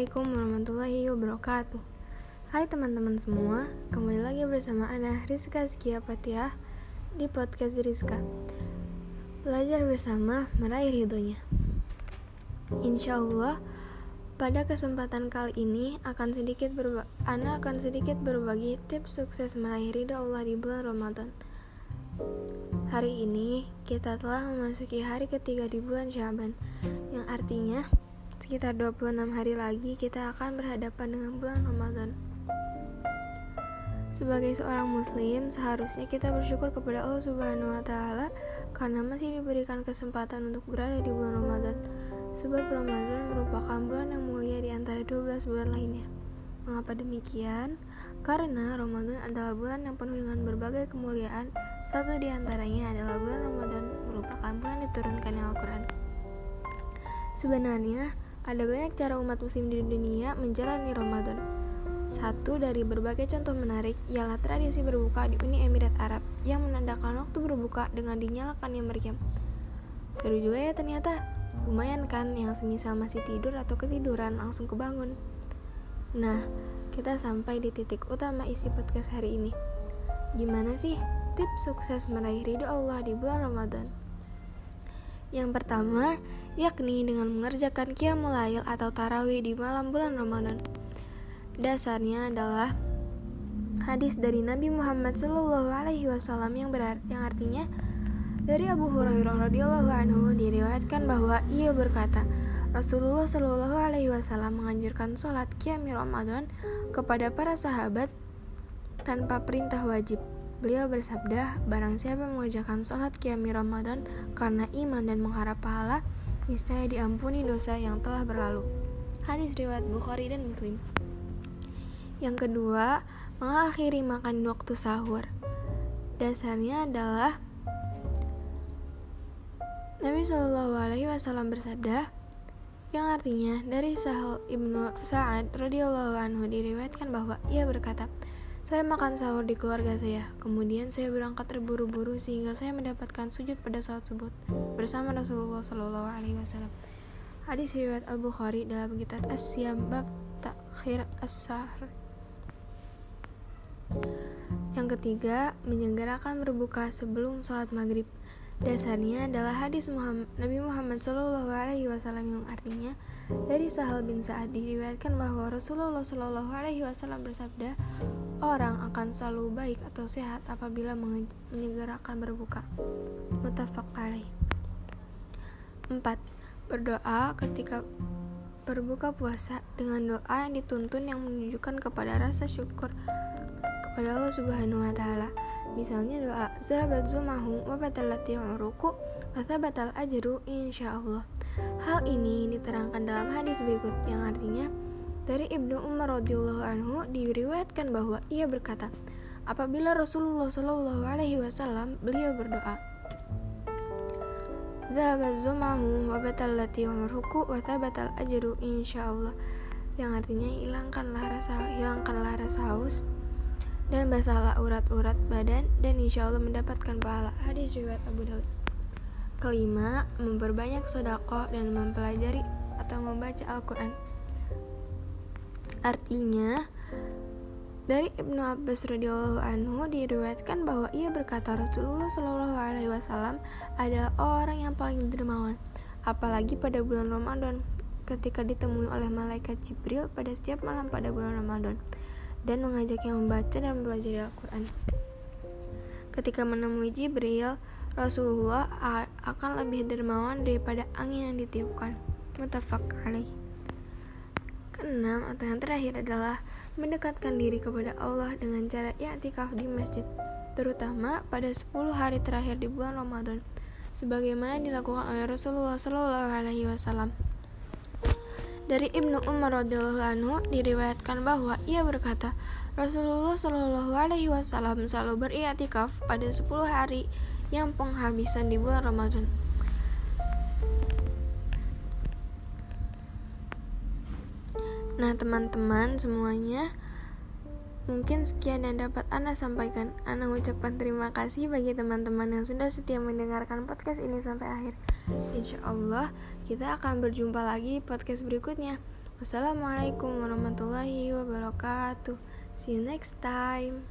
Assalamualaikum warahmatullahi wabarakatuh. Hai teman-teman semua Kembali lagi bersama Ana Rizka Skia Di podcast Rizka. Belajar bersama meraih ridhonya. Insya Allah pada kesempatan kali ini akan sedikit berba Ana akan sedikit berbagi tips sukses meraih ridho Allah di bulan Ramadan. Hari ini kita telah memasuki hari ketiga di bulan Syaban Yang artinya sekitar 26 hari lagi kita akan berhadapan dengan bulan Ramadan. Sebagai seorang muslim, seharusnya kita bersyukur kepada Allah Subhanahu wa taala karena masih diberikan kesempatan untuk berada di bulan Ramadan. Sebab Ramadan merupakan bulan yang mulia di antara 12 bulan lainnya. Mengapa demikian? Karena Ramadan adalah bulan yang penuh dengan berbagai kemuliaan. Satu di antaranya adalah bulan Ramadan merupakan bulan diturunkannya Al-Quran. Sebenarnya, ada banyak cara umat muslim di dunia menjalani Ramadan. Satu dari berbagai contoh menarik ialah tradisi berbuka di Uni Emirat Arab yang menandakan waktu berbuka dengan dinyalakannya meriam. Seru juga ya ternyata. Lumayan kan yang semisal masih tidur atau ketiduran langsung kebangun. Nah, kita sampai di titik utama isi podcast hari ini. Gimana sih tips sukses meraih ridho Allah di bulan Ramadan? Yang pertama, yakni dengan mengerjakan qiyamul atau tarawih di malam bulan Ramadan. Dasarnya adalah hadis dari Nabi Muhammad Shallallahu alaihi wasallam yang berar yang artinya dari Abu Hurairah radhiyallahu anhu diriwayatkan bahwa ia berkata, Rasulullah Shallallahu alaihi wasallam menganjurkan sholat qiyamul Ramadan kepada para sahabat tanpa perintah wajib. Beliau bersabda, barang siapa mengerjakan sholat qiyami Ramadan karena iman dan mengharap pahala, niscaya diampuni dosa yang telah berlalu. Hadis riwayat Bukhari dan Muslim. Yang kedua, mengakhiri makan waktu sahur. Dasarnya adalah Nabi Shallallahu Alaihi Wasallam bersabda, yang artinya dari Sahal ibnu Sa'ad radhiyallahu anhu diriwayatkan bahwa ia berkata, saya makan sahur di keluarga saya, kemudian saya berangkat terburu-buru sehingga saya mendapatkan sujud pada saat subuh bersama Rasulullah Shallallahu Alaihi Wasallam. Hadis riwayat Al Bukhari dalam kitab As-Siyam bab Takhir As-Sahr. Yang ketiga, menyegerakan berbuka sebelum sholat maghrib. Dasarnya adalah hadis Muhammad, Nabi Muhammad Shallallahu Alaihi Wasallam yang artinya dari Sahal bin Sa'ad diriwayatkan bahwa Rasulullah Shallallahu Alaihi Wasallam bersabda, orang akan selalu baik atau sehat apabila menyegerakan berbuka. Mutafak alaih. 4. Berdoa ketika berbuka puasa dengan doa yang dituntun yang menunjukkan kepada rasa syukur kepada Allah Subhanahu wa taala. Misalnya doa zahabat zumahu wa batalat uruku wa thabatal ajru insyaallah. Hal ini diterangkan dalam hadis berikut yang artinya dari Ibnu Umar radhiyallahu anhu diriwayatkan bahwa ia berkata, apabila Rasulullah shallallahu alaihi wasallam beliau berdoa, Zahabat zumahu wa batallati umruku wa thabatal ajru insyaallah yang artinya hilangkanlah rasa hilangkanlah rasa haus dan basalah urat-urat badan dan insya Allah mendapatkan pahala. Hadis riwayat Abu Daud. Kelima, memperbanyak sodakoh dan mempelajari atau membaca Al-Quran. Artinya, dari Ibnu Abbas radhiyallahu anhu diriwayatkan bahwa ia berkata Rasulullah shallallahu alaihi wasallam adalah orang yang paling dermawan, apalagi pada bulan Ramadan ketika ditemui oleh malaikat Jibril pada setiap malam pada bulan Ramadan dan mengajaknya membaca dan belajar Al-Quran. Ketika menemui Jibril, Rasulullah akan lebih dermawan daripada angin yang ditiupkan. Mutafak alaih. Keenam atau yang terakhir adalah mendekatkan diri kepada Allah dengan cara i'tikaf di masjid, terutama pada 10 hari terakhir di bulan Ramadan, sebagaimana dilakukan oleh Rasulullah Shallallahu alaihi wasallam. Dari Ibnu Umar radhiyallahu anhu diriwayatkan bahwa ia berkata, Rasulullah Shallallahu alaihi wasallam selalu beriktikaf pada 10 hari yang penghabisan di bulan Ramadan. Nah, teman-teman semuanya, Mungkin sekian yang dapat Anda sampaikan. Anda mengucapkan terima kasih bagi teman-teman yang sudah setia mendengarkan podcast ini sampai akhir. Insya Allah, kita akan berjumpa lagi di podcast berikutnya. Wassalamualaikum warahmatullahi wabarakatuh. See you next time.